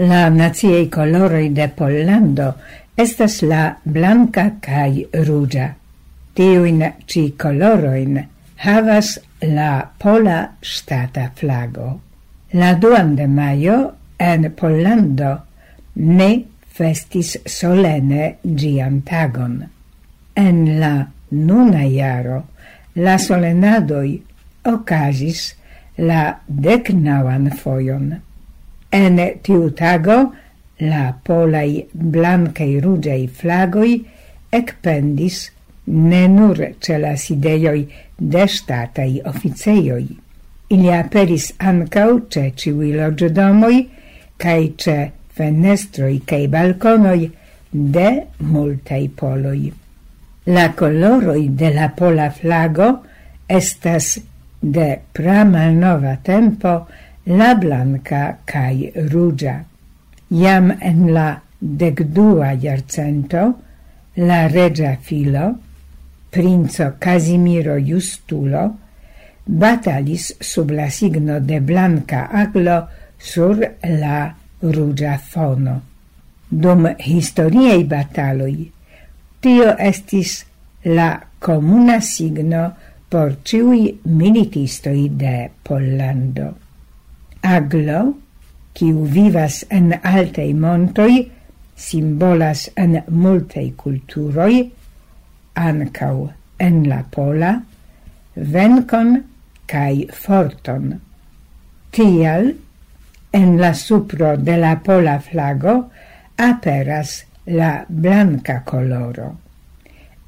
La naciei coloroi de Pollando estas la blanca cae rugia. Tiuin ci coloroin havas la pola stata flago. La duan de maio en Pollando ne festis solene gian tagon. En la nuna iaro la solenadoi ocasis la decnauan foion. En tiu tago la polaj blankaj ruĝaj flagoj ekpendis ne nur ce la sidejoj de ŝtataj oficejoj. Ili aperis ankaŭ ĉe ĉiuj loĝdomoj kaj ĉe fenestroj kaj balkonoj de multaj poloj. La koloroj de la pola flago estas de pramalnova tempo la blanca cae rugia. Iam en la decdua iarcento, la regia filo, princo Casimiro Justulo, batalis sub la signo de blanca aglo sur la rugia fono. Dum historiei bataloi, tio estis la comuna signo por ciui militistoi de Pollando. Aglo, quiu vivas en altei montoi, simbolas en multei culturoi, ancau en la pola, vencon cae forton. Tial, en la supro de la pola flago aperas la blanca coloro,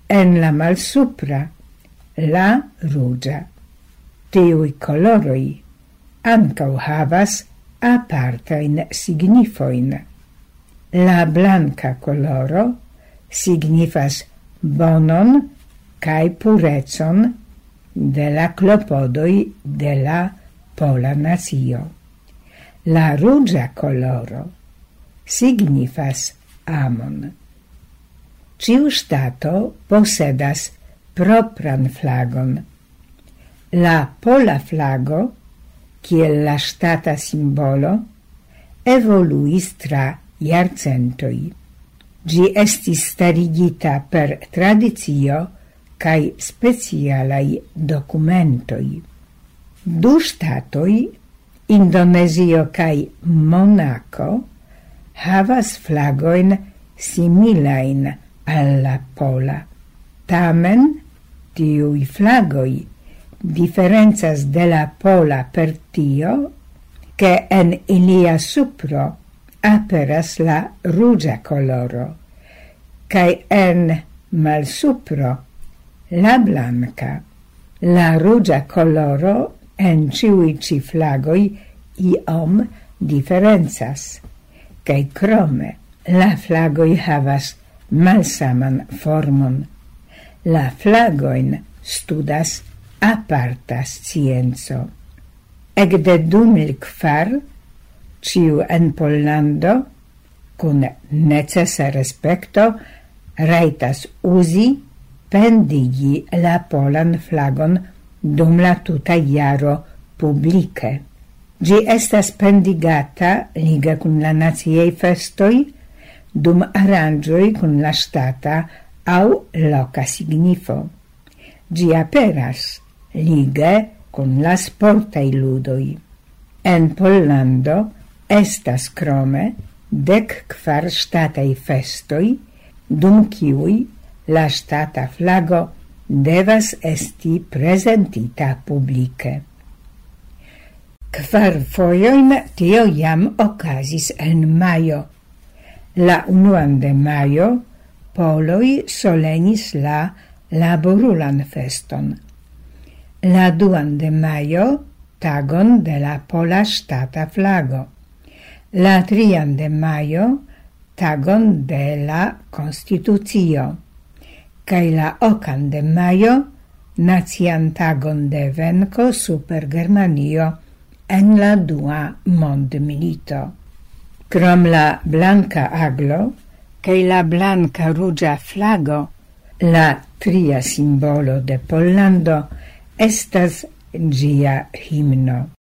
en la malsupra la rugia. Tiui coloroi ancau havas apartain signifoin. La blanka coloro signifas bonon cae purecon de la klopodoj de la pola nacio. La ruĝa coloro signifas amon. Ciu stato posedas propran flagon. La pola flago kiel la stata simbolo, evoluis tra iarcentoi. Gi estis starigita per tradicio cae specialai documentoi. Du statoi, Indonesio cae Monaco, havas flagoin similain alla pola. Tamen tiui flagoi, differenzas de la pola per tio che en ilia supro aperas la rugia coloro cae en malsupro la blanca. La rugia coloro en ciui ci flagoi iom differenzas cae crome la flagoi havas malsaman formon. La flagoin studas aparta scienco. de du mil kvar, ciu en Pollando, cun necessa respecto, raitas uzi pendigi la polan flagon dum la tuta iaro publice. Gi estas pendigata liga cun la naziei festoi, dum arangioi cun la stata au loca signifo. Gi aperas lige con la sportai ludoi. En Pollando estas crome dec quar statai festoi, dum ciui la stata flago devas esti presentita publice. Kvar foioin tio jam ocasis en maio. La unuan de maio poloi solenis la laborulan feston la duan de maio, tagon de la pola stata flago, la trian de maio, tagon de la Constitucio, kaj la ocan de maio, nacian tagon de venco super Germanio en la dua mondmilito. Crom la blanca aglo, cae la blanca rugia flago, la tria simbolo de Pollando, estas gia himno.